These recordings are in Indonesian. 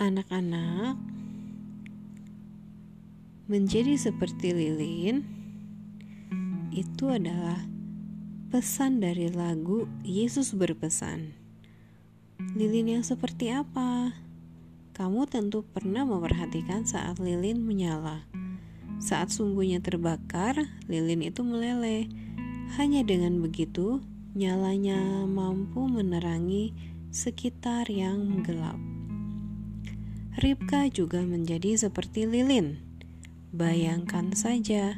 Anak-anak, menjadi seperti lilin itu adalah pesan dari lagu Yesus berpesan. Lilin yang seperti apa? Kamu tentu pernah memperhatikan saat lilin menyala. Saat sumbunya terbakar, lilin itu meleleh. Hanya dengan begitu, nyalanya mampu menerangi sekitar yang gelap. Ribka juga menjadi seperti lilin. Bayangkan saja,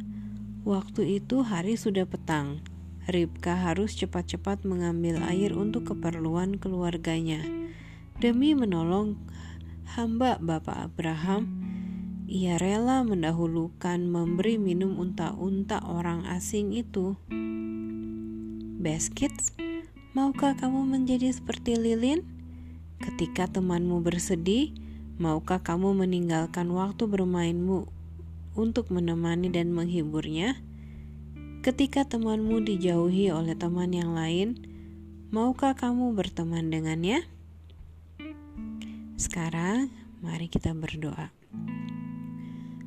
waktu itu hari sudah petang. Ribka harus cepat-cepat mengambil air untuk keperluan keluarganya. Demi menolong hamba Bapak Abraham, ia rela mendahulukan memberi minum unta-unta orang asing itu. Beskits, maukah kamu menjadi seperti lilin? Ketika temanmu bersedih, Maukah kamu meninggalkan waktu bermainmu untuk menemani dan menghiburnya? Ketika temanmu dijauhi oleh teman yang lain, maukah kamu berteman dengannya? Sekarang, mari kita berdoa.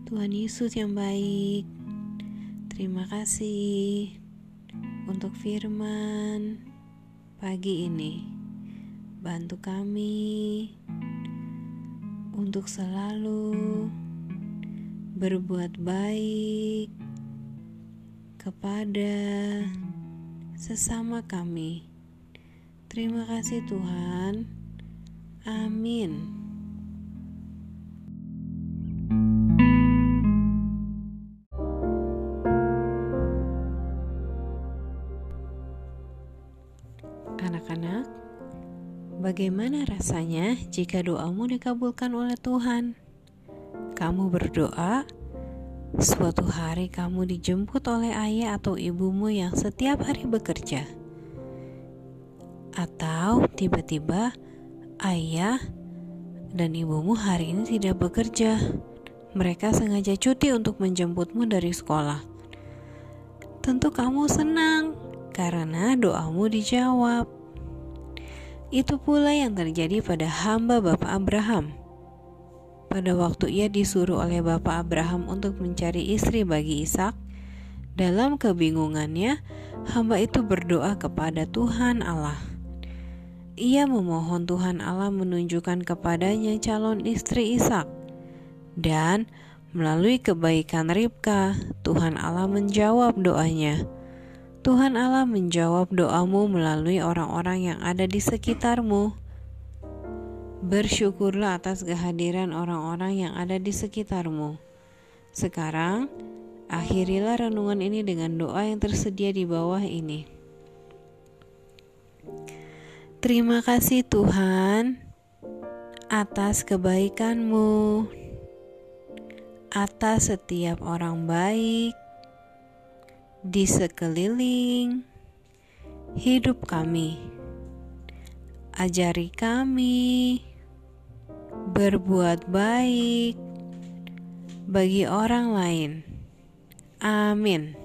Tuhan Yesus yang baik, terima kasih untuk firman pagi ini. Bantu kami untuk selalu berbuat baik kepada sesama kami. Terima kasih, Tuhan. Amin. Anak-anak, Bagaimana rasanya jika doamu dikabulkan oleh Tuhan? Kamu berdoa, suatu hari kamu dijemput oleh ayah atau ibumu yang setiap hari bekerja, atau tiba-tiba ayah dan ibumu hari ini tidak bekerja. Mereka sengaja cuti untuk menjemputmu dari sekolah. Tentu kamu senang karena doamu dijawab. Itu pula yang terjadi pada hamba Bapak Abraham. Pada waktu ia disuruh oleh Bapak Abraham untuk mencari istri bagi Ishak, dalam kebingungannya, hamba itu berdoa kepada Tuhan Allah. Ia memohon Tuhan Allah menunjukkan kepadanya calon istri Ishak. Dan melalui kebaikan Ribka, Tuhan Allah menjawab doanya. Tuhan Allah menjawab doamu melalui orang-orang yang ada di sekitarmu. Bersyukurlah atas kehadiran orang-orang yang ada di sekitarmu. Sekarang, akhirilah renungan ini dengan doa yang tersedia di bawah ini. Terima kasih Tuhan atas kebaikanmu, atas setiap orang baik, di sekeliling hidup kami. Ajari kami berbuat baik bagi orang lain. Amin.